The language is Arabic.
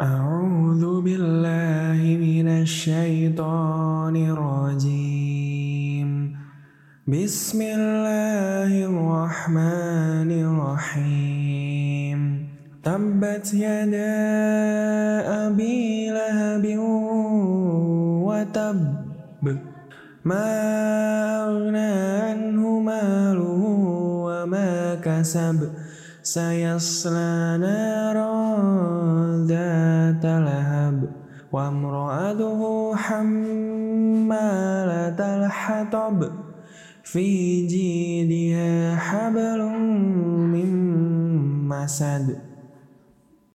أعوذ بالله من الشيطان الرجيم. بسم الله الرحمن الرحيم. تبت يدا أبي لهب وتب. ما أغنى عنه ماله وما كسب. سيصلى نارا لهب وامرأته حمالة الحطب. في جيدها حبل من مسد.